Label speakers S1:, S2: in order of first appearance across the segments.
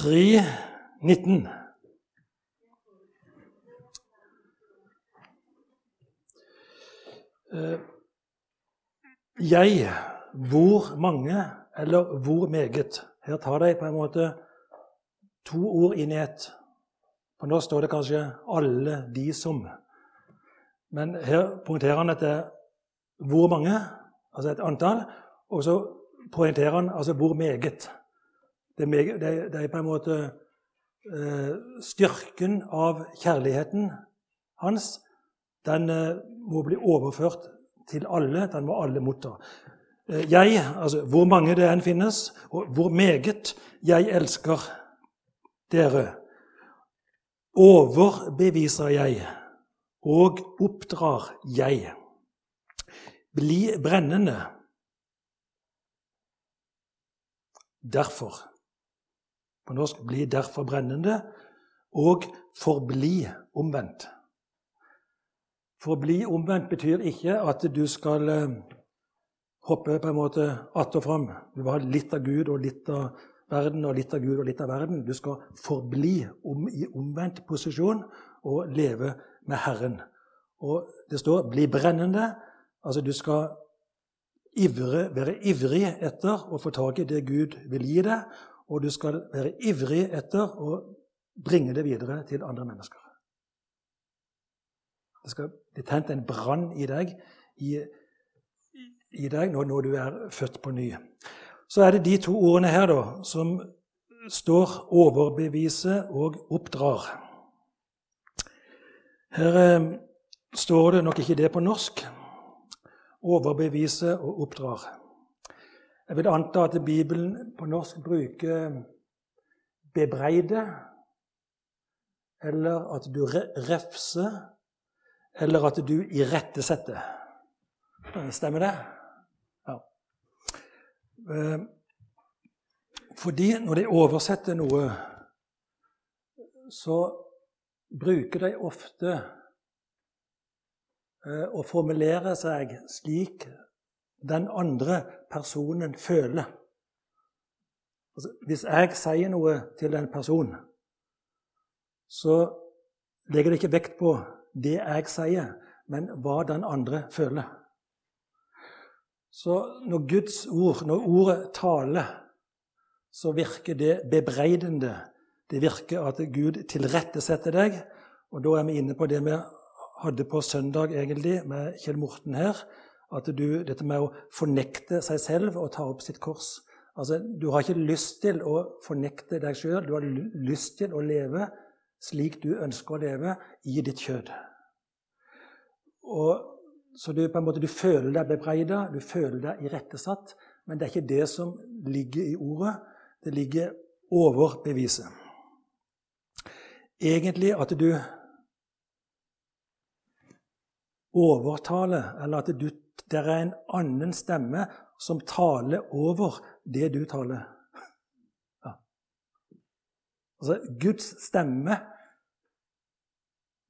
S1: 3, 19. Eh, jeg, hvor mange, eller hvor meget? Her tar de på en måte to ord inn i ett. På nå står det kanskje 'alle de som'. Men her poengterer han at det er hvor mange, altså et antall, og så poengterer han altså hvor meget. Det er, meget, det er på en måte eh, styrken av kjærligheten hans. Den eh, må bli overført til alle. Den må alle motta. Eh, jeg, altså hvor mange det enn finnes, og hvor meget jeg elsker dere, overbeviser jeg og oppdrar jeg. Bli brennende. Derfor. På norsk bli derfor brennende og forbli omvendt. Forbli omvendt betyr ikke at du skal eh, hoppe på en måte att og fram. Du vil ha litt av Gud og litt av verden og litt av Gud og litt av verden. Du skal forbli om, i omvendt posisjon og leve med Herren. Og det står 'bli brennende'. Altså du skal ivre, være ivrig etter å få tak i det Gud vil gi deg, og du skal være ivrig etter å bringe det videre til andre mennesker. Det skal bli tent en brann i deg, i, i deg når, når, du er født på ny. Så er det de to ordene her da, som står 'overbevise' og 'oppdrar'. Her eh, står det nok ikke det på norsk. 'Overbevise' og 'oppdrar'. Jeg vil anta at Bibelen på norsk bruker 'bebreide', eller at du refser eller at du irettesetter. Stemmer det? Ja. Eh, fordi når de oversetter noe, så bruker de ofte eh, å formulere seg slik den andre personen føler. Altså, hvis jeg sier noe til en person, så legger det ikke vekt på det jeg sier, men hva den andre føler. Så når Guds ord, når ordet taler, så virker det bebreidende. Det virker at Gud tilrettesetter deg. Og da er vi inne på det vi hadde på søndag egentlig med Kjell Morten her. At du, dette med å fornekte seg selv og ta opp sitt kors. Altså, Du har ikke lyst til å fornekte deg sjøl. Du har lyst til å leve slik du ønsker å leve i ditt kjød. Og, så du, på en måte, du føler deg bebreida, du føler deg irettesatt. Men det er ikke det som ligger i ordet. Det ligger over beviset. Egentlig at du overtaler, eller at du, det er en annen stemme som taler over det du taler. Ja. Altså Guds stemme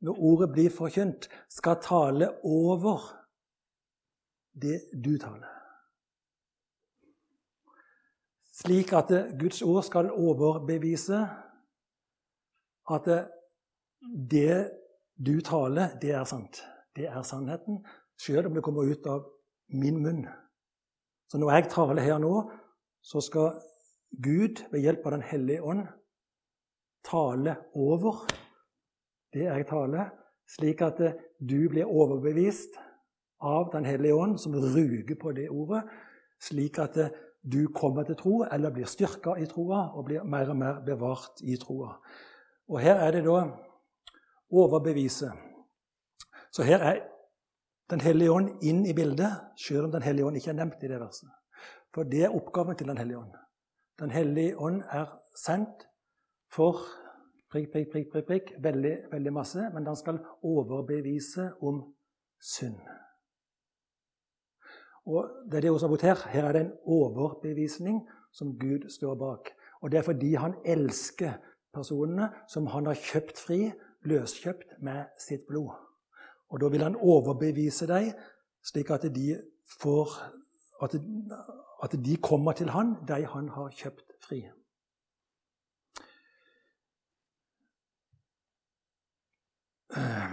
S1: når ordet blir forkynt, skal tale over det du taler. Slik at Guds ord skal overbevise at det du taler, det er sant. Det er sannheten, sjøl om det kommer ut av min munn. Så når jeg taler her nå, så skal Gud ved hjelp av Den hellige ånd tale over det jeg taler, slik at eh, du blir overbevist av Den hellige ånd, som ruger på det ordet, slik at eh, du kommer til tro, eller blir styrka i troa og blir mer og mer bevart i troa. Og her er det da overbeviset. Så her er Den hellige ånd inn i bildet, selv om Den hellige ånd ikke er nevnt i det verset. For det er oppgaven til Den hellige ånd. Den hellige ånd er sendt for prikk, prikk, prikk, prikk, prikk, veldig, veldig masse, men han skal overbevise om synd. Og det er det som har her. Her er det en overbevisning som Gud står bak. Og det er fordi han elsker personene som han har kjøpt fri, løskjøpt med sitt blod. Og da vil han overbevise deg, slik at de, får, at, at de kommer til han, de han har kjøpt fri. Eh,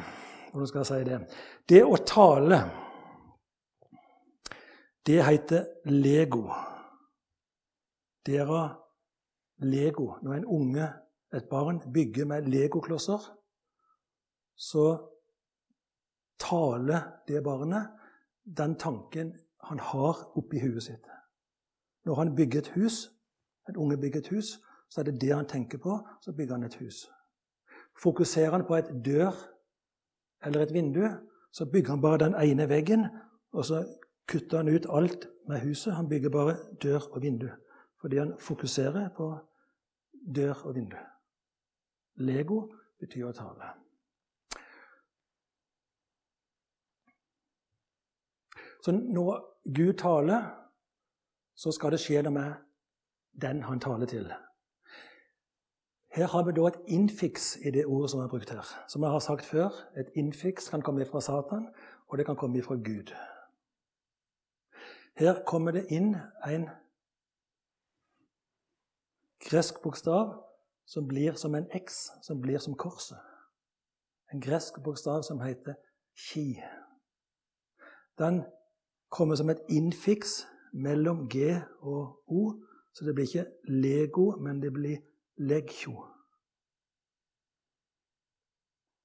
S1: hvordan skal jeg si det? Det å tale, det heter lego. Dere lego. Når en unge, et barn, bygger med legoklosser, så taler det barnet den tanken han har oppi huet sitt. Når han bygger et hus, en unge bygger et hus, så er det det han tenker på. Så bygger han et hus. Fokuserer han på et dør eller et vindu, så bygger han bare den ene veggen, og så kutter han ut alt med huset. Han bygger bare dør og vindu fordi han fokuserer på dør og vindu. Lego betyr å tale. Så når Gud taler, så skal det skje noe med den han taler til. Her har vi da et infiks i det ordet som er brukt her. Som jeg har sagt før, et infiks kan komme fra Satan, og det kan komme fra Gud. Her kommer det inn en gresk bokstav som blir som en X, som blir som korset. En gresk bokstav som heter chi. Den kommer som et infiks mellom G og O, så det blir ikke Lego, men det blir legkjo.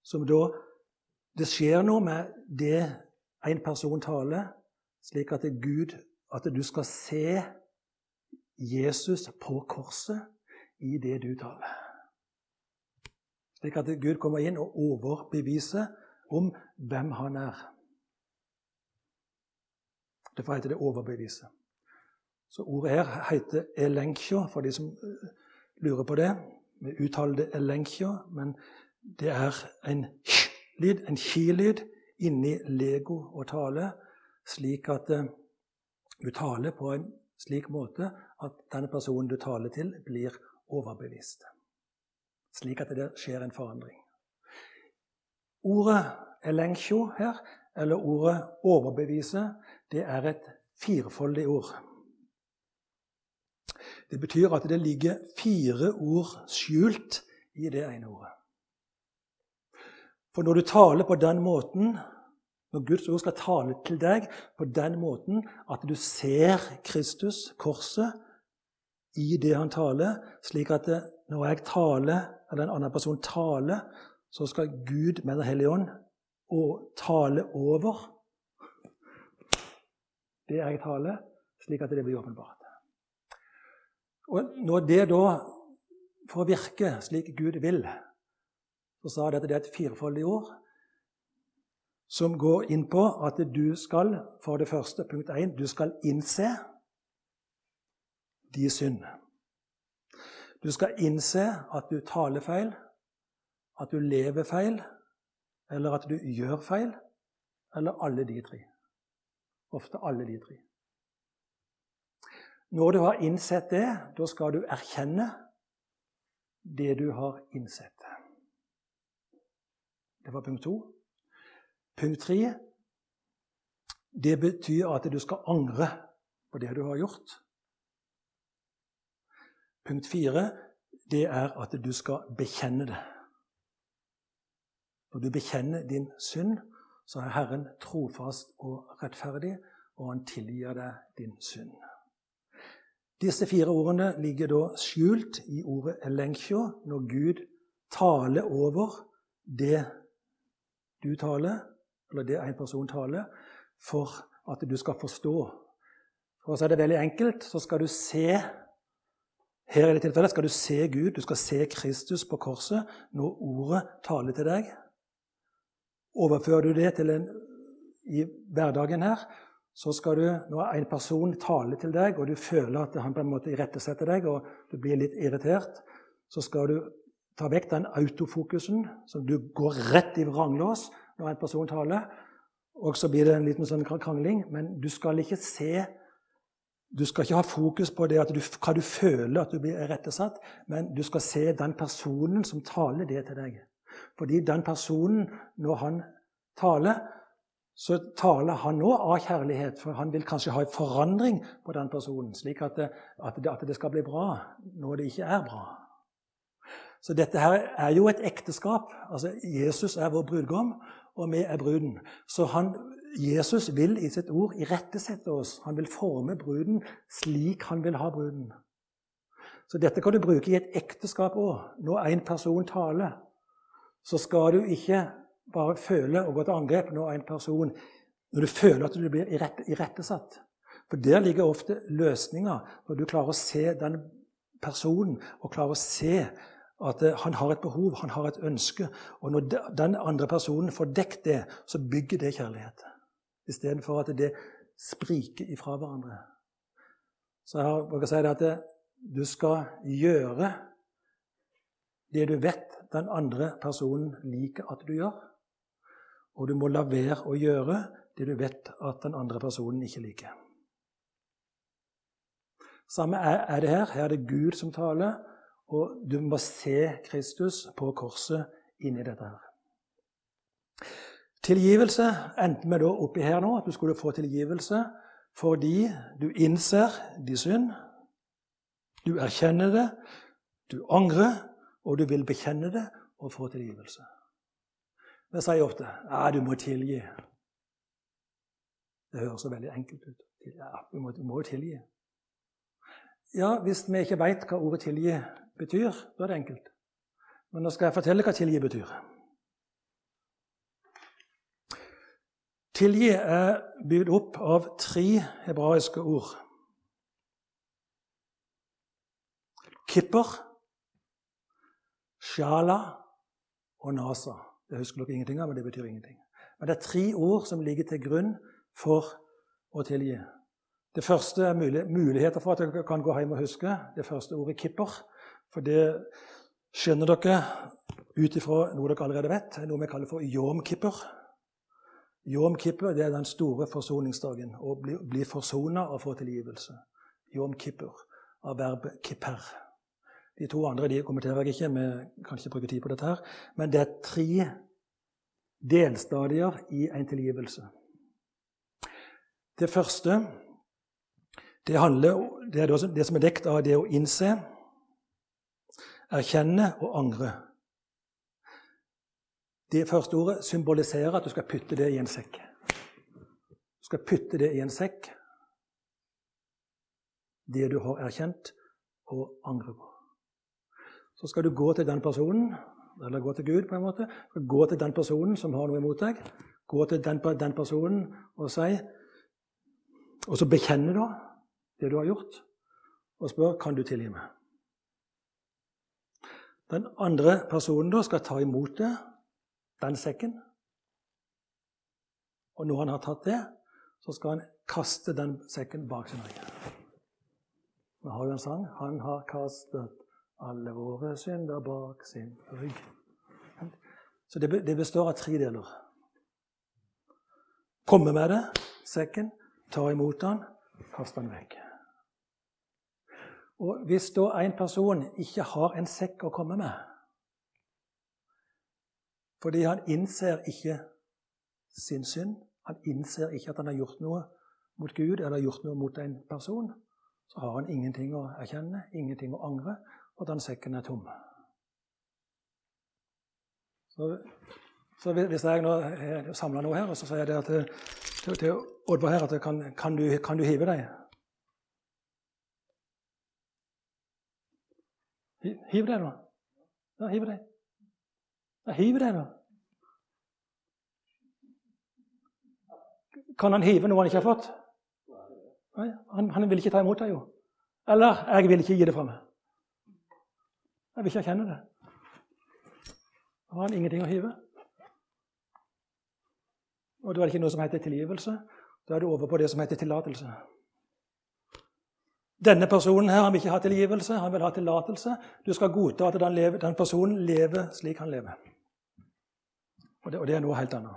S1: Som da Det skjer noe med det en person taler, slik at det er Gud At du skal se Jesus på korset i det du taler. Slik at Gud kommer inn og overbeviser om hvem han er. Derfor heter det overbevise. Så ordet her heter elenkjo, for de som eh, lurer på det. Vi uttaler det elenkjo, men det er en lyd, en ki-lyd, inni lego og tale, slik at uh, du taler på en slik måte at denne personen du taler til, blir overbevist. Slik at det skjer en forandring. Ordet elenkjo her, eller ordet overbevise, det er et firefoldig ord. Det betyr at det ligger fire ord skjult i det ene ordet. For når du taler på den måten, når Guds ord skal tale til deg på den måten at du ser Kristus, korset, i det han taler, slik at det, når jeg taler, eller en annen person taler, så skal Gud med Den hellige ånd tale over det jeg taler, slik at det blir åpenbart. Og når det da får virke slik Gud vil, så sa jeg at det er et firefoldig ord som går inn på at du skal, for det første, punkt 1, du skal innse de synd. Du skal innse at du taler feil, at du lever feil, eller at du gjør feil, eller alle de tre. Ofte alle de tre. Når du har innsett det, da skal du erkjenne det du har innsett. Det var punkt to. Punkt tre det betyr at du skal angre på det du har gjort. Punkt fire det er at du skal bekjenne det. Når du bekjenner din synd, så er Herren trofast og rettferdig, og han tilgir deg din synd. Disse fire ordene ligger da skjult i ordet elenkjo, når Gud taler over det du taler, eller det en person taler, for at du skal forstå. For å si det veldig enkelt, så skal du se her i det tilfellet skal du se Gud, du skal se Kristus på korset når ordet taler til deg. Overfører du det til en, i hverdagen her, så skal du, når en person taler til deg, og du føler at han på en måte irettesetter deg, og du blir litt irritert, så skal du ta vekk den autofokusen, så du går rett i vranglås når en person taler. Og så blir det en liten sånn krangling. Men du skal ikke se Du skal ikke ha fokus på det du, hva du føler at du blir irettesatt, men du skal se den personen som taler det til deg. Fordi den personen, når han taler, så taler han nå av kjærlighet. For han vil kanskje ha en forandring på den personen, slik at det, at det, at det skal bli bra når det ikke er bra. Så dette her er jo et ekteskap. Altså, Jesus er vår brudgom, og vi er bruden. Så han, Jesus vil i sitt ord irettesette oss. Han vil forme bruden slik han vil ha bruden. Så dette kan du bruke i et ekteskap òg. Når en person taler, så skal du ikke bare føle og gå til angrep når en person når du føler at du blir irettesatt. For der ligger ofte løsninga, når du klarer å se den personen og klarer å se at eh, han har et behov, han har et ønske. Og når den andre personen får dekket det, så bygger det kjærlighet. Istedenfor at det spriker ifra hverandre. Så jeg våger si at eh, du skal gjøre det du vet den andre personen liker at du gjør. Og du må la være å gjøre det du vet at den andre personen ikke liker. Samme er det her. Her er det Gud som taler, og du må se Kristus på korset inni dette her. Tilgivelse endte vi da oppi her nå, at du skulle få tilgivelse fordi du innser de synd, du erkjenner det, du angrer, og du vil bekjenne det og få tilgivelse. Vi sier ofte ja, du må tilgi. Det høres så veldig enkelt ut. Ja, du må, du må tilgi. Ja, hvis vi ikke veit hva ordet 'tilgi' betyr, da er det enkelt. Men nå skal jeg fortelle hva 'tilgi' betyr. Tilgi er bygd opp av tre hebraiske ord. Kipper, shala og nasa. Det husker dere ingenting av, men det betyr ingenting. Men det er tre ord som ligger til grunn for å tilgi. Det første er muligheter for at dere kan gå hjem og huske. Det første ordet 'kipper'. For det skjønner dere ut ifra noe dere allerede vet, noe vi kaller for Jomkipper Yom kippur det er den store forsoningsdagen. Å bli, bli forsona og få tilgivelse. Yom kippur av verbet 'kipper'. De to andre de kommenterer jeg ikke, vi kan ikke bruke tid på dette. her. Men det er tre delstadier i en tilgivelse. Det første det, handler, det er det som er dekt av det å innse, erkjenne og angre. Det første ordet symboliserer at du skal putte det i en sekk. Du skal putte det i en sekk, det du har erkjent og angrer på. Så skal du gå til den personen, eller gå til Gud, på en måte. Gå til den personen som har noe imot deg. Gå til den, den personen og si Og så bekjenne da det du har gjort, og spør kan du tilgi meg. Den andre personen da skal ta imot det, den sekken. Og når han har tatt det, så skal han kaste den sekken bak sin rygg. Vi har jo en sang 'Han har kastet alle våre synder bak sin rygg. Så det, består av tre deler. Komme med det, sekken, ta imot den, kaste den vekk. Og Hvis da en person ikke har en sekk å komme med fordi han innser ikke sin synd, han innser ikke at han har gjort noe mot Gud eller gjort noe mot en person, så har han ingenting å erkjenne, ingenting å angre, og den sekken er tom. Så, så hvis jeg nå samler noe her, og så sier jeg til, til, til Oddvar her at kan, kan, du, kan du hive deg? Hiv deg, da. Ja, hiv deg. Ja, hiv deg, da. Kan han hive noe han ikke har fått? Nei, han, han vil ikke ta imot deg, jo. Eller jeg vil ikke gi det fra meg. Jeg vil ikke erkjenne det. Da har han ingenting å hive. Og da er det ikke noe som heter tilgivelse. Da er du over på det som heter tillatelse. Denne personen her, han vil ikke ha tilgivelse, han vil ha tillatelse. Du skal godta at den, lever, den personen lever slik han lever. Og det, og det, er noe helt annet.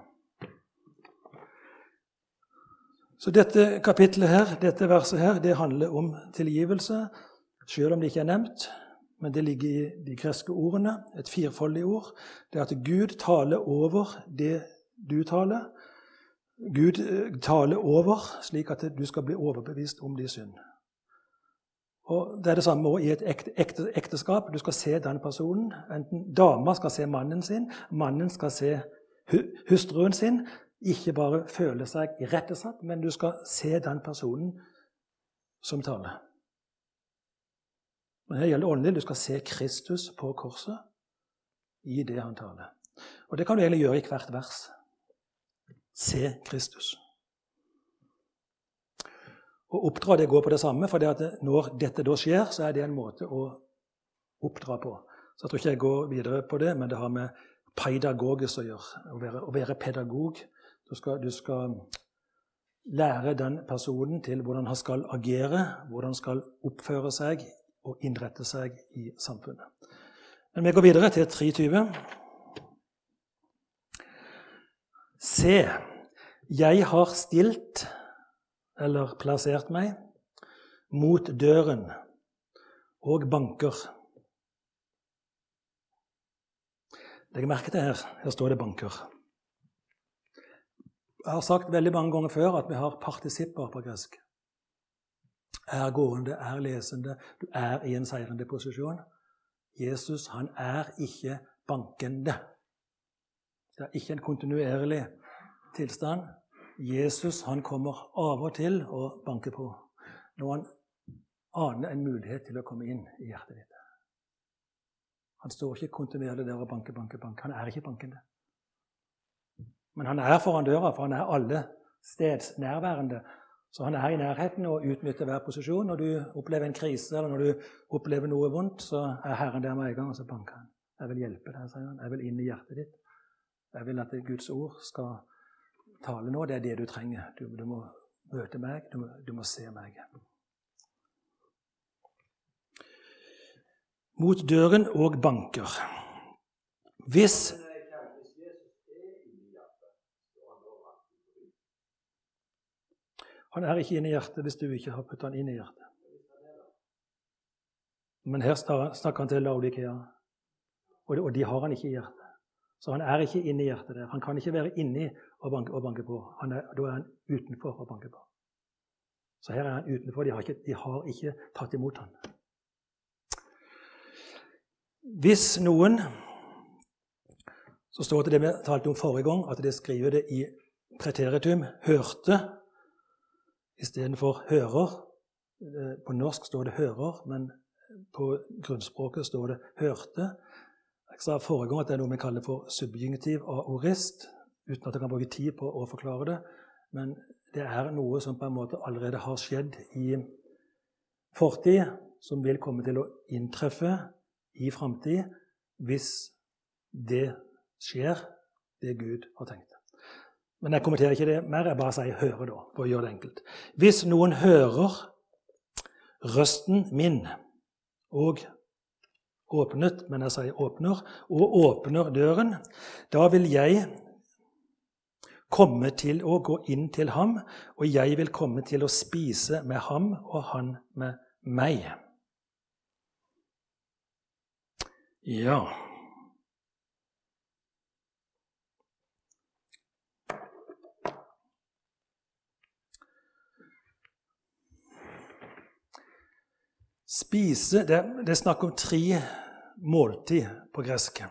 S1: Så dette kapitlet her, dette verset her, det handler om tilgivelse, selv om det ikke er nevnt men det ligger i de greske ordene, et firfoldig ord. Det er at Gud taler over det du taler. Gud eh, taler over slik at du skal bli overbevist om din synd. Og Det er det samme også i et ekte, ekte, ekteskap. Du skal se den personen. Enten Dama skal se mannen sin, mannen skal se hustruen sin. Ikke bare føle seg irettesatt, men du skal se den personen som taler. Men det gjelder åndelig. Du skal se Kristus på korset i det han taler. Og det kan du egentlig gjøre i hvert vers. Se Kristus. Og oppdra det går på det samme, for det når dette da skjer, så er det en måte å oppdra på. Så jeg tror ikke jeg går videre på det, men det har med pedagogisk å gjøre. Å være, å være pedagog. Du skal, du skal, lære den personen til hvordan han skal agere, hvordan han skal oppføre seg og innrette seg i samfunnet. Men vi går videre til 23. Se, jeg har stilt eller plassert meg, mot døren og banker. Legg merke til her. Her står det 'banker'. Jeg har sagt veldig mange ganger før at vi har partisipper på gresk. Er gående, er lesende, du er i en seirende posisjon. Jesus han er ikke bankende. Det er ikke en kontinuerlig tilstand. Jesus han kommer av og til og banker på når han aner en mulighet til å komme inn i hjertet ditt. Han står ikke kontinuerlig der og banker, banker, banker. Han er ikke bankende. Men han er foran døra, for han er alle steds nærværende. Så han er i nærheten og utnytter hver posisjon. Når du opplever en krise eller når du opplever noe vondt, så er Herren der med en gang, og så banker han. 'Jeg vil hjelpe deg', sier han. 'Jeg vil inn i hjertet ditt'. Jeg vil at Guds ord skal tale nå, det er det du trenger. Du, du må møte meg, du du må, se meg. Mot døren og banker. Hvis Han er ikke inne i hjertet hvis du ikke har puttet han inn i hjertet. Men her snakker han til Laudikea, og de har han ikke i hjertet. Så han er ikke inne i hjertet der. Han kan ikke være inni og banke, og banke på. Er, da er han utenfor og banke på. Så her er han utenfor. De har ikke, de har ikke tatt imot han. Hvis noen Så står det det vi talte om forrige gang, at det skriver det i preteritum hørte istedenfor hører. På norsk står det 'hører', men på grunnspråket står det 'hørte'. Jeg sa forrige gang at det er noe vi kaller for subjunktiv aorist, uten at jeg kan bruke tid på å forklare det. Men det er noe som på en måte allerede har skjedd i fortid, som vil komme til å inntreffe i framtid hvis det skjer, det Gud har tenkt. Men jeg kommenterer ikke det mer. Jeg bare sier 'høre', da, for å gjøre det enkelt. Hvis noen hører røsten min og åpnet, men jeg sier åpner, og åpner døren, da vil jeg komme til å gå inn til ham, og jeg vil komme til å spise med ham og han med meg. Ja Spise Det, det er snakk om tre måltid på gresk.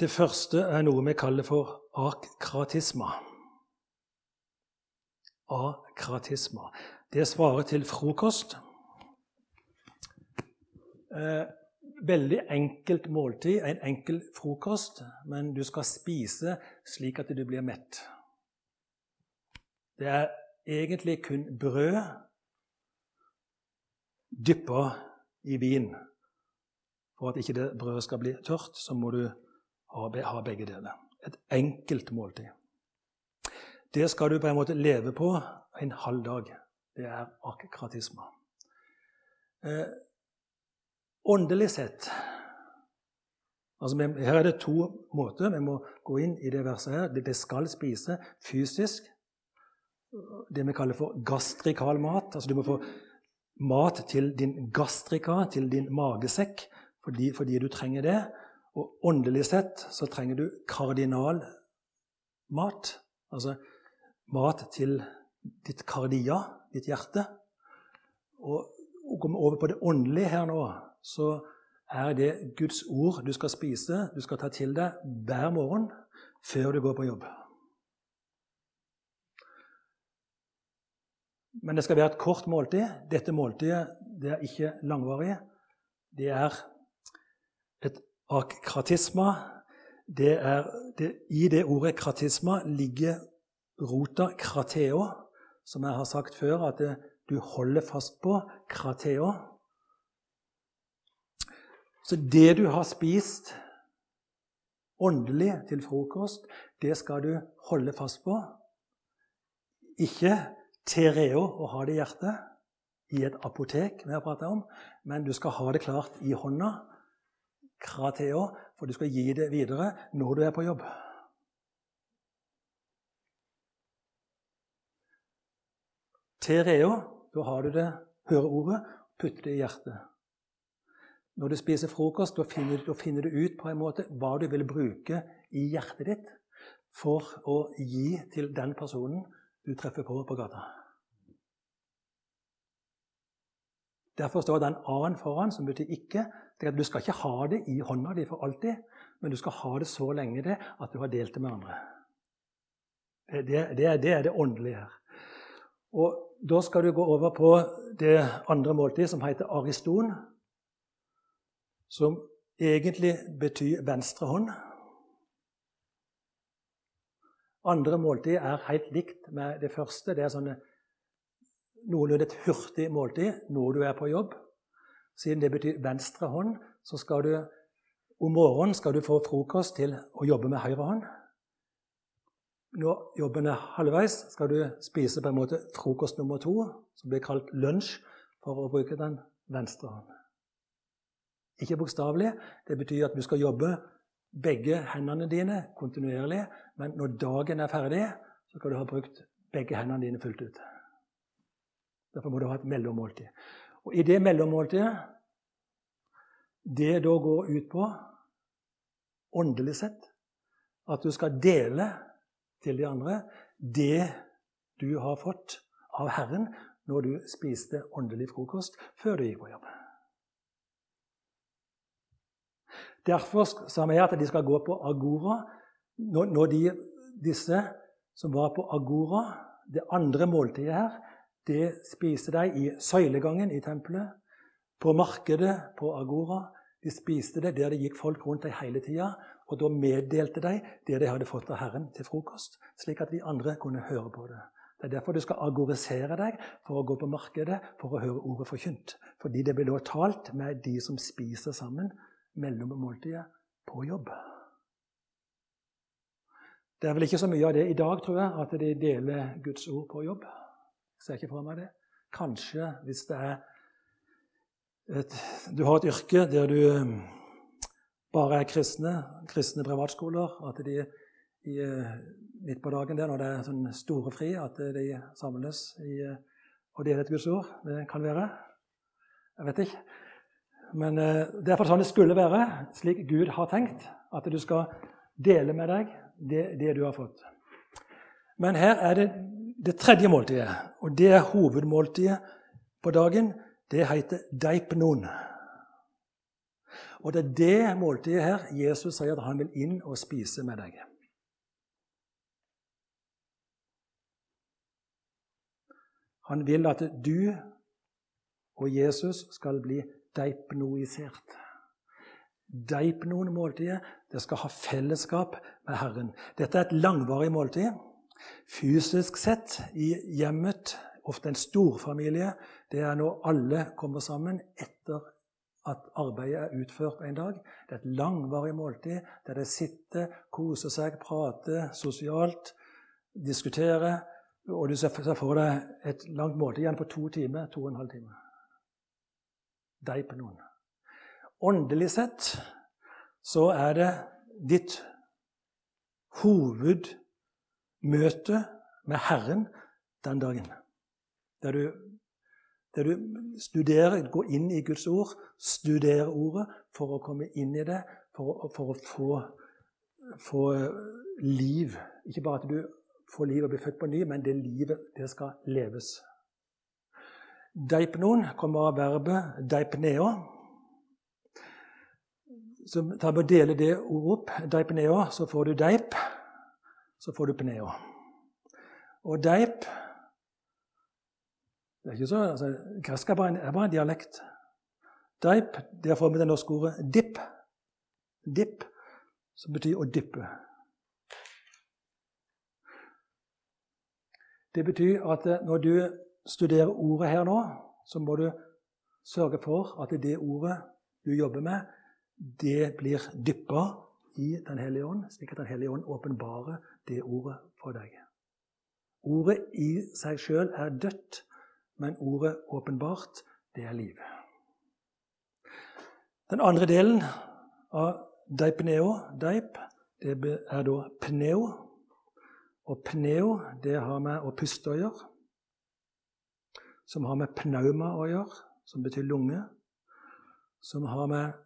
S1: Det første er noe vi kaller for akratisma. Akratisma. Det svarer til frokost. Eh, veldig enkelt måltid, en enkel frokost, men du skal spise slik at du blir mett. Det er egentlig kun brød dyppa i vin. For at ikke det brødet skal bli tørt, så må du ha begge deler. Et enkelt måltid. Det skal du på en måte leve på en halv dag. Det er akkratisme. Eh, åndelig sett altså, Her er det to måter. Vi må gå inn i det verset her. Det skal spise fysisk. Det vi kaller for gastrikal mat. Altså, du må få mat til din gastrika, til din magesekk, fordi, fordi, du trenger det. Og åndelig sett så trenger du kardinal mat. Altså mat til ditt kardia, ditt hjerte. Og å komme over på det åndelige her nå, så er det Guds ord du skal spise, du skal ta til deg hver morgen før du går på jobb. Men det skal være et kort måltid. Dette måltidet det er ikke langvarig. Det er et akkratisma. Det er, det, I det ordet kratisma ligger rota krateo, som jeg har sagt før, at det, du holder fast på krateo. Så det du har spist åndelig til frokost, det skal du holde fast på. Ikke tereo å ha det i hjertet, i et apotek, vi har om, men du skal ha det klart i hånda. Krateo, for du skal gi det videre når du er på jobb. Tereo, da har du det, hører ordet, putter det i hjertet. Når du spiser frokost, da finner, da finner, du ut på en måte hva du vil bruke i hjertet ditt for å gi til den personen du treffer på på gata. Derfor står det en annen foran, som betyr ikke. At Du skal ikke ha det i hånda di for alltid, men du skal ha det så lenge det at du har delt det med andre. Det, det, det, er, det åndelige her. Og Da skal du gå over på det andre måltidet, som heter ariston som egentlig betyr venstre hånd. Andre måltid er helt likt med det første. Det er sånne, noenlunde et hurtig måltid når du er på jobb. Siden det betyr venstre hånd, så skal du om morgenen skal du få frokost til å jobbe med høyre hånd. Når jobben er halvveis, skal du spise på en måte frokost nummer to, som blir kalt lunsj, for å bruke den venstre hånden. Ikke bokstavelig. Det betyr at du skal jobbe begge hendene dine kontinuerlig. Men når dagen er ferdig, så skal du ha brukt begge hendene dine fullt ut. Derfor må du ha et mellommåltid. Og i det mellommåltidet Det da går ut på, åndelig sett, at du skal dele til de andre det du har fått av Herren når du spiste åndelig frokost før du gikk på jobb. Derfor sa vi at de skal gå på Agora. Når de, disse som var på Agora, det andre måltidet her, det spiste de i søylegangen i tempelet, på markedet på Agora. De spiste det der det gikk folk rundt dem hele tida. Og da meddelte de det de hadde fått av Herren til frokost, slik at de andre kunne høre på det. Det er derfor du skal agorisere deg for å gå på markedet for å høre ordet forkynt. Fordi det blir da talt med de som spiser sammen mellommåltidet på jobb. Det er vel ikke så mye av det i dag, tror jeg, at de deler Guds ord på jobb. Jeg ser ikke for meg det. Kanskje hvis det er et, Du har et yrke der du um, bare er kristne, kristne privatskoler, at de i, uh, midt på dagen der, når det er sånn store fri, at de samles i, uh, og deler et Guds ord. Det kan være. Jeg vet ikke. Men eh, det er for sånn det skulle være, slik Gud har tenkt. At du skal dele med deg det, det du har fått. Men her er det det tredje måltidet, og det er hovedmåltidet på dagen. Det heter deipnon. Og det er det måltidet her Jesus sier at han vil inn og spise med deg. Han vil at du og Jesus skal bli deipnoisert. Deipnoen måltidet, det skal ha fellesskap med Herren. Dette er et langvarig måltid. Fysisk sett i hjemmet, ofte en storfamilie, det er når alle kommer sammen etter at arbeidet er utført en dag. Det er et langvarig måltid der de sitter, koser seg, prater sosialt, diskuterer. Og du ser for deg et langt måltid igjen på to timer, to og en halv time deg på noen. Åndelig sett så er det ditt hovedmøte med Herren den dagen. Der du, der du studerer, går inn i Guds ord, studerer ordet for å komme inn i det, for, for å få, få liv. Ikke bare at du får liv og blir født på ny, men det livet det skal leves. Deipnon kommer av verbet deipneo. Så ta og dele det ordet opp. Deipneo, så får du deip. Så får du pneo. Og deip det er ikke så, altså, Gresk er bare, en, er bare en dialekt. Deip det har formet det norske ordet dipp. Dipp, som betyr å dyppe. Det betyr at eh, når du studerer ordet her nå, så må du sørge for at det ordet du jobber med, det blir dyppa i Den hellige ånd, slik at Den hellige ånd åpenbarer det ordet for deg. Ordet i seg sjøl er dødt, men ordet åpenbart, det er liv. Den andre delen av deipneo, deip, det er da pneo. Og pneo, det har med å puste å gjøre. Som har med pnauma å gjøre, som betyr lunge. Som har med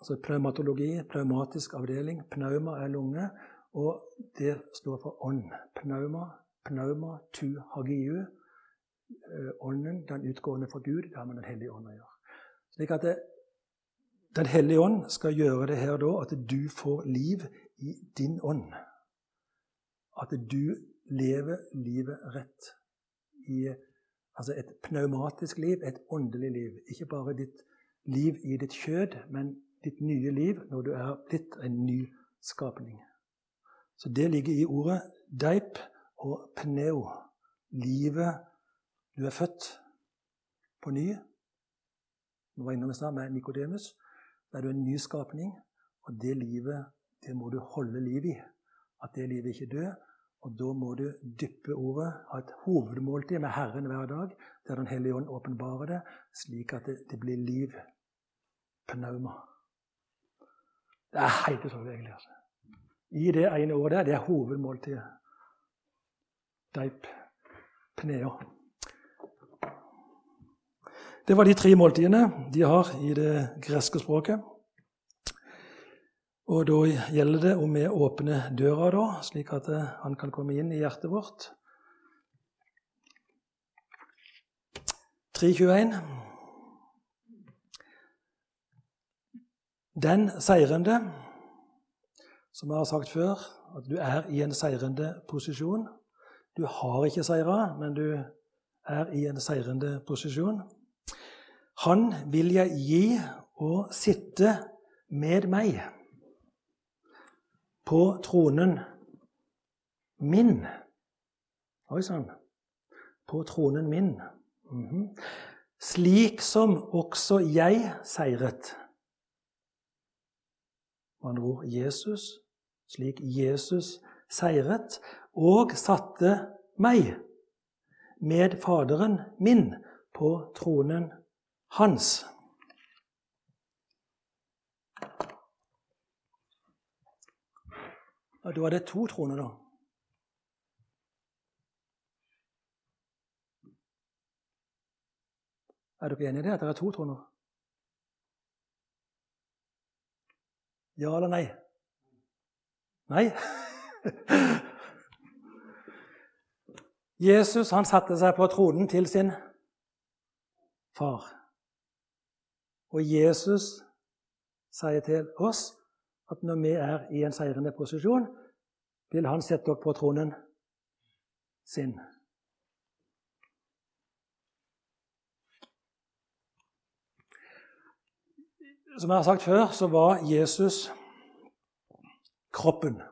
S1: altså pneumatologi, pneumatisk avdeling. Pnauma er lunge, og det står for ånd. Pnauma, pnauma, tu hagiu. Eh, ånden, den utgående fra Gud, det har med Den hellige ånd å gjøre. Slik at det, Den hellige ånd skal gjøre det her da, at du får liv i din ånd. At du lever livet rett. I, altså et pneumatisk liv, et åndelig liv. Ikke bare ditt liv i ditt kjød, men ditt nye liv når du er blitt en ny skapning. Så det ligger i ordet deip og pneo. Livet du er født på ny. Nå var innom i med Nikodemus. Da er du en ny skapning, og det livet det må du holde liv i. At det livet ikke dør. Og da må du dyppe ordet, ha et hovedmåltid med Herren hver dag, der Den hellige ånd åpenbarer det, slik at det, det blir liv. Pnauma. Det er helt utrolig, egentlig. altså. I det ene ordet der, det er hovedmåltidet. Deip. Pneo. Det var de tre måltidene de har i det greske språket. Og da gjelder det om vi åpner døra, da, slik at han kan komme inn i hjertet vårt. 321. Den seirende, som jeg har sagt før, at du er i en seirende posisjon. Du har ikke seira, men du er i en seirende posisjon. Han vil jeg gi å sitte med meg på tronen min. Oi sann. På tronen min. Mm -hmm. Slik som også jeg seiret. Med andre ord Jesus, slik Jesus seiret, og satte meg med Faderen min på tronen hans. Og da er det to troner, da. Er dere enige i det, at det er to troner? Ja eller nei? Nei? Jesus han satte seg på tronen til sin far. Og Jesus sier til oss at når vi er i en seirende posisjon, vil han sette dere på tronen sin. Som jeg har sagt før, så var Jesus kroppen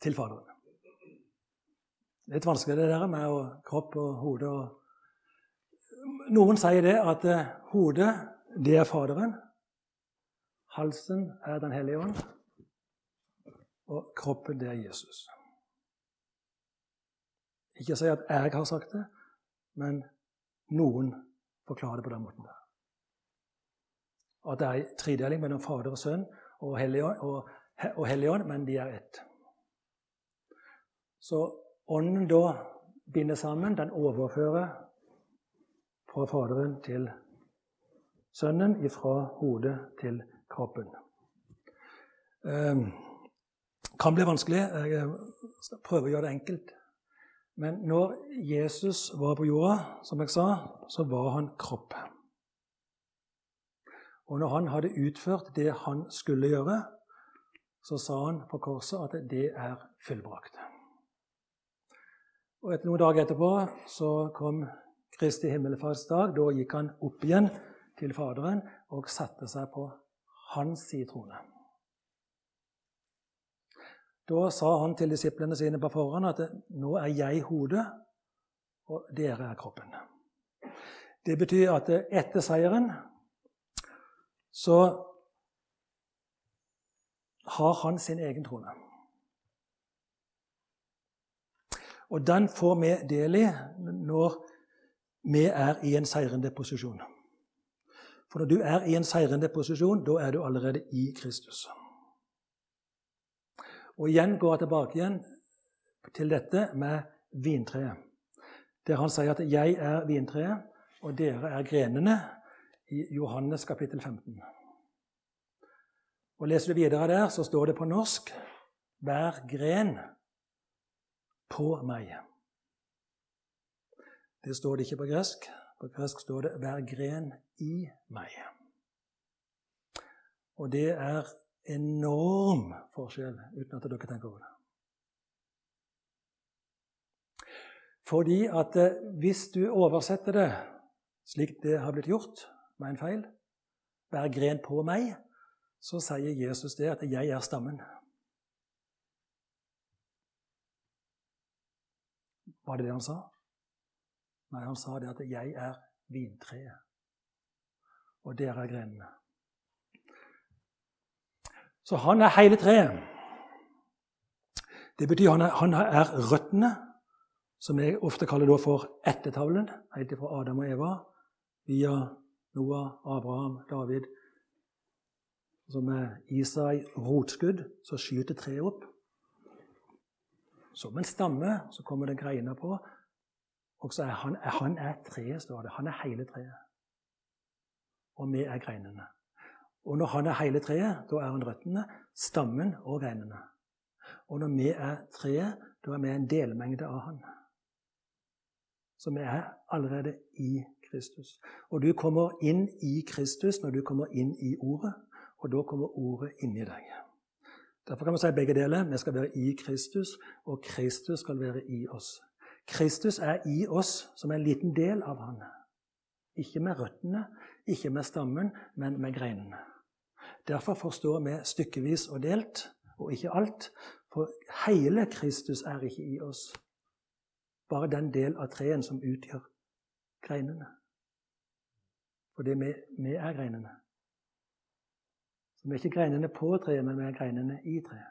S1: til Faderen. Litt vanskelig det der med kropp og hode. Noen sier det at eh, hodet, det er Faderen. Halsen er Den hellige ånd, og kroppen, det er Jesus. Ikke si at jeg har sagt det, men noen forklarer det på den måten. der. At det er en tredeling mellom Fader og Sønn og og Helligånd, men de er ett. Så Ånden da binder sammen, den overfører fra Faderen til Sønnen, fra hodet til kroppen. Det kan bli vanskelig. Jeg skal prøve å gjøre det enkelt. Men når Jesus var på jorda, som jeg sa, så var han kropp. Og når han hadde utført det han skulle gjøre, så sa han på korset at det er fullbrakt. Og etter Noen dager etterpå så kom Kristi himmelfartsdag. Da gikk han opp igjen til Faderen og satte seg på hans trone. Da sa han til disiplene sine på forhånd at nå er jeg hodet, og dere er kroppen. Det betyr at etter seieren så har han sin egen trone. Og den får vi del i når vi er i en seirende posisjon. For når du er i en seirende posisjon, da er du allerede i Kristus. Og igjen går jeg tilbake igjen til dette med vintreet. Der han sier at 'jeg er vintreet, og dere er grenene' i Johannes kapittel 15. Og Leser du videre der, så står det på norsk 'Vær gren på meg'. Det står det ikke på gresk. På gresk står det 'vær gren i meg'. Og det er enorm forskjell, uten at dere tenker over det. Fordi at eh, hvis du oversetter det slik det har blitt gjort, med en feil 'vær gren på meg', så sier Jesus det at 'jeg er stammen'. Var det det han sa? Nei, han sa det at 'jeg er vintreet', og dere er grenene. Så han er hele treet. Det betyr han er, han er røttene, som jeg ofte kaller for ettertavlen, helt fra Adam og Eva, via Noah, Abraham, David. Så med Isai rotskudd så skyter treet opp. Som en stamme så kommer det greiner på, og så er han, han er treet, står det. Han er hele treet. Og vi er greinene. Og når han er hele treet, da er han røttene, stammen og greinene. Og når vi er treet, da er vi en delmengde av han. Så vi er allerede i Kristus. Og du kommer inn i Kristus når du kommer inn i Ordet, og da kommer Ordet inn i deg. Derfor kan vi si begge deler. Vi skal være i Kristus, og Kristus skal være i oss. Kristus er i oss som en liten del av han. Ikke med røttene, ikke med stammen, men med greinene. Derfor forstår vi stykkevis og delt, og ikke alt. For hele Kristus er ikke i oss. Bare den del av treen som utgjør greinene. Fordi vi, vi er greinene. Så vi er ikke greinene på treet, men vi er greinene i treet.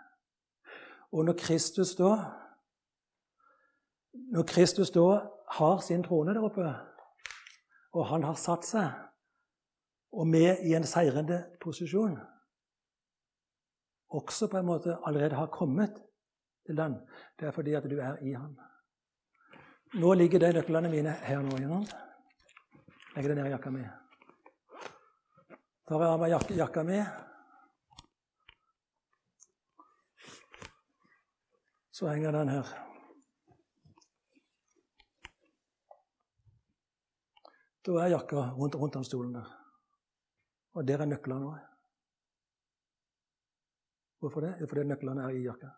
S1: Og når Kristus da når Kristus da har sin trone der oppe, og han har satt seg, og vi i en seirende posisjon også på en måte allerede har kommet til den, det er fordi at du er i ham. Nå ligger de nøklene mine her nå. Gjennom. Legger det ned i jakka mi. Tar jeg av meg jak jakka mi, så henger den her. Da er jakka rundt, rundt den stolen der. Og der er nøklene òg. Hvorfor det? Jo, fordi nøklene er i jakka.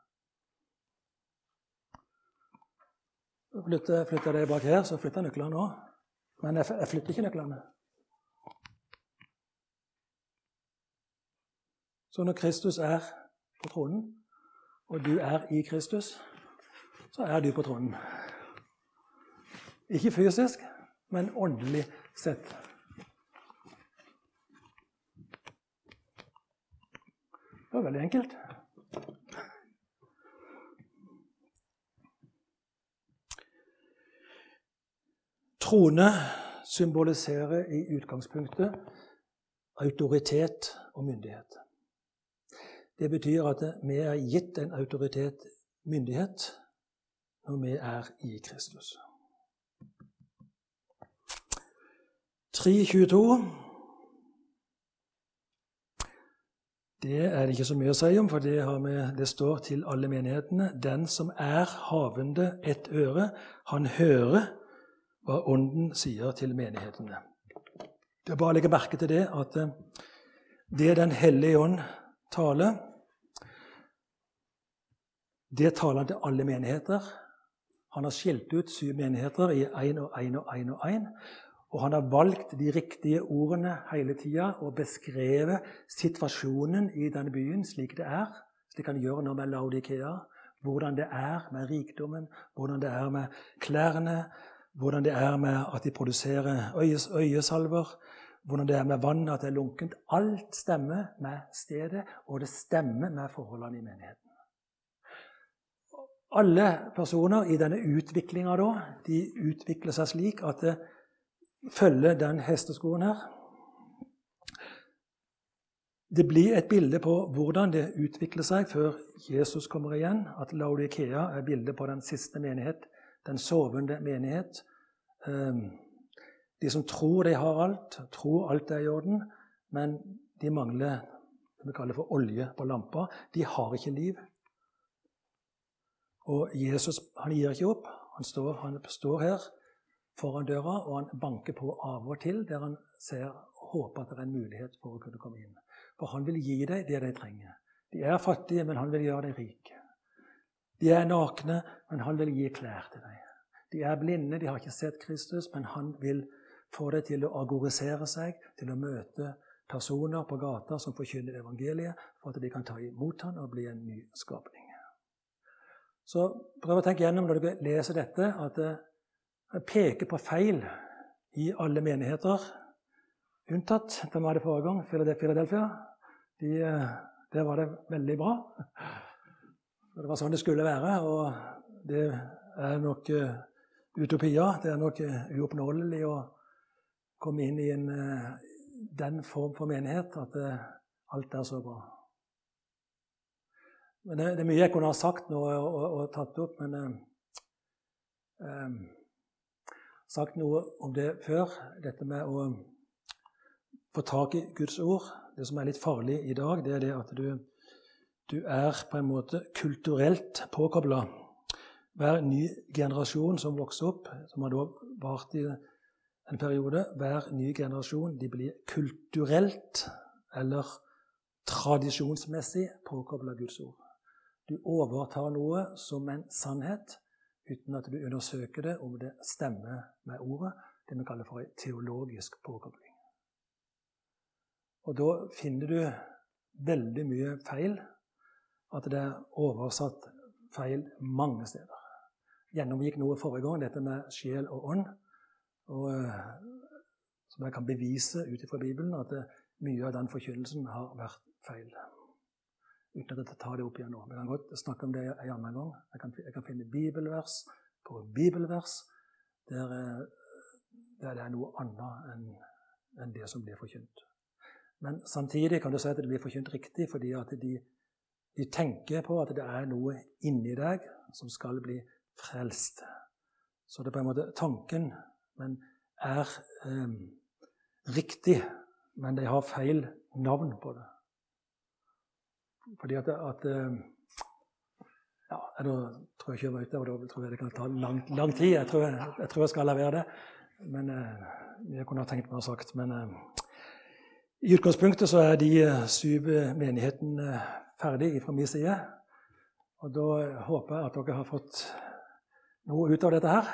S1: Flytter, flytter jeg bak her, så flytter jeg nøklene òg. Men jeg, jeg flytter ikke nøklene. Så når Kristus er på tronen, og du er i Kristus, så er du på tronen. Ikke fysisk, men åndelig sett. Det var veldig enkelt. Trone symboliserer i utgangspunktet autoritet og myndighet. Det betyr at vi er gitt en autoritet, myndighet, når vi er i Kristus. 3.22 Det er det ikke så mye å si om, for det, vi, det står til alle menighetene. Den som er havende ett øre, han hører hva Ånden sier til menighetene. Det er bare å legge merke til det at eh, det Den hellige ånd taler, det taler han til alle menigheter. Han har skilt ut syv menigheter i én og én og én og én. Og han har valgt de riktige ordene hele tida og beskrevet situasjonen i denne byen slik det er, slik han gjør nå med Laudikea. Hvordan det er med rikdommen, hvordan det er med klærne, hvordan det er med at de produserer øyes, øyesalver, hvordan det er med vannet, at det er lunkent. Alt stemmer med stedet, og det stemmer med forholdene i menigheten. Alle personer i denne utviklinga de utvikler seg slik at det følger den hesteskoen her. Det blir et bilde på hvordan det utvikler seg før Jesus kommer igjen. At Laudikea er bildet på den siste menighet, den sovende menighet. Ehm, de som tror de har alt, tror alt er i orden, men de mangler det vi kaller for olje på lampa. De har ikke liv. Og Jesus han gir ikke opp. Han står, han står her foran døra, og han banker på av og til der han ser, håper at det er en mulighet for å kunne komme inn. For han vil gi dem det de trenger. De er fattige, men han vil gjøre dem rike. De er nakne, men han vil gi klær til dem. De er blinde, de har ikke sett Kristus, men han vil få dem til å agorisere seg, til å møte personer på gata som forkynner evangeliet, for at de kan ta imot ham og bli en ny skapning. Så prøv å tenke gjennom når du leser dette, at det peker på feil i alle menigheter, unntatt den vi hadde forrige gang, Philadelphia. De, der var det veldig bra. Det var sånn det skulle være, og det er nok utopia. Det er nok uoppnåelig å komme inn i en, den form for menighet at alt er så bra. Men det, det, er mye jeg kunne ha sagt nå og, og, og tatt opp, men eh, eh, Sagt noe om det før, dette med å få tak i Guds ord. Det som er litt farlig i dag, det er det at du, du er på en måte kulturelt påkobla. Hver ny generasjon som vokser opp, som har da vart i en periode, hver ny generasjon de blir kulturelt eller tradisjonsmessig påkobla Guds ord. Du overtar noe som en sannhet uten at du undersøker det om det stemmer med ordet. Det vi kaller for en teologisk påkobling. Og da finner du veldig mye feil. At det er oversatt feil mange steder. Gjennomgikk noe forrige gang, dette med sjel og ånd. Og, eh, som jeg kan bevise ut ifra Bibelen, at mye av den forkynnelsen har vært feil uten at jeg tar det opp igjen nå. Vi kan godt snakke om det en annen gang. Jeg kan, jeg kan finne bibelvers på bibelvers der, eh, der, det er noe annet enn en det som blir forkynt. Men samtidig kan du si at det blir forkynt riktig fordi at de, de tenker på at det er noe inni deg som skal bli frelst. Så det er på en måte tanken, men er eh, riktig. Men de har feil navn på det. Fordi at, at eh, ja, Nå tror jeg ikke jeg var ute, og da tror jeg det kan ta lang, lang tid. Jeg tror jeg, jeg tror jeg, skal levere det. Men eh, jeg kunne ha tenkt meg å ha sagt. Men eh, i utgangspunktet så er de syv menighetene ferdig fra min side. Og da håper jeg at dere har fått noe ut av dette her.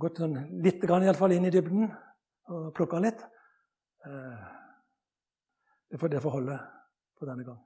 S1: Gått sånn litt grann, i fall, inn i dybden og plukka litt. Det får, det får holde for denne gang.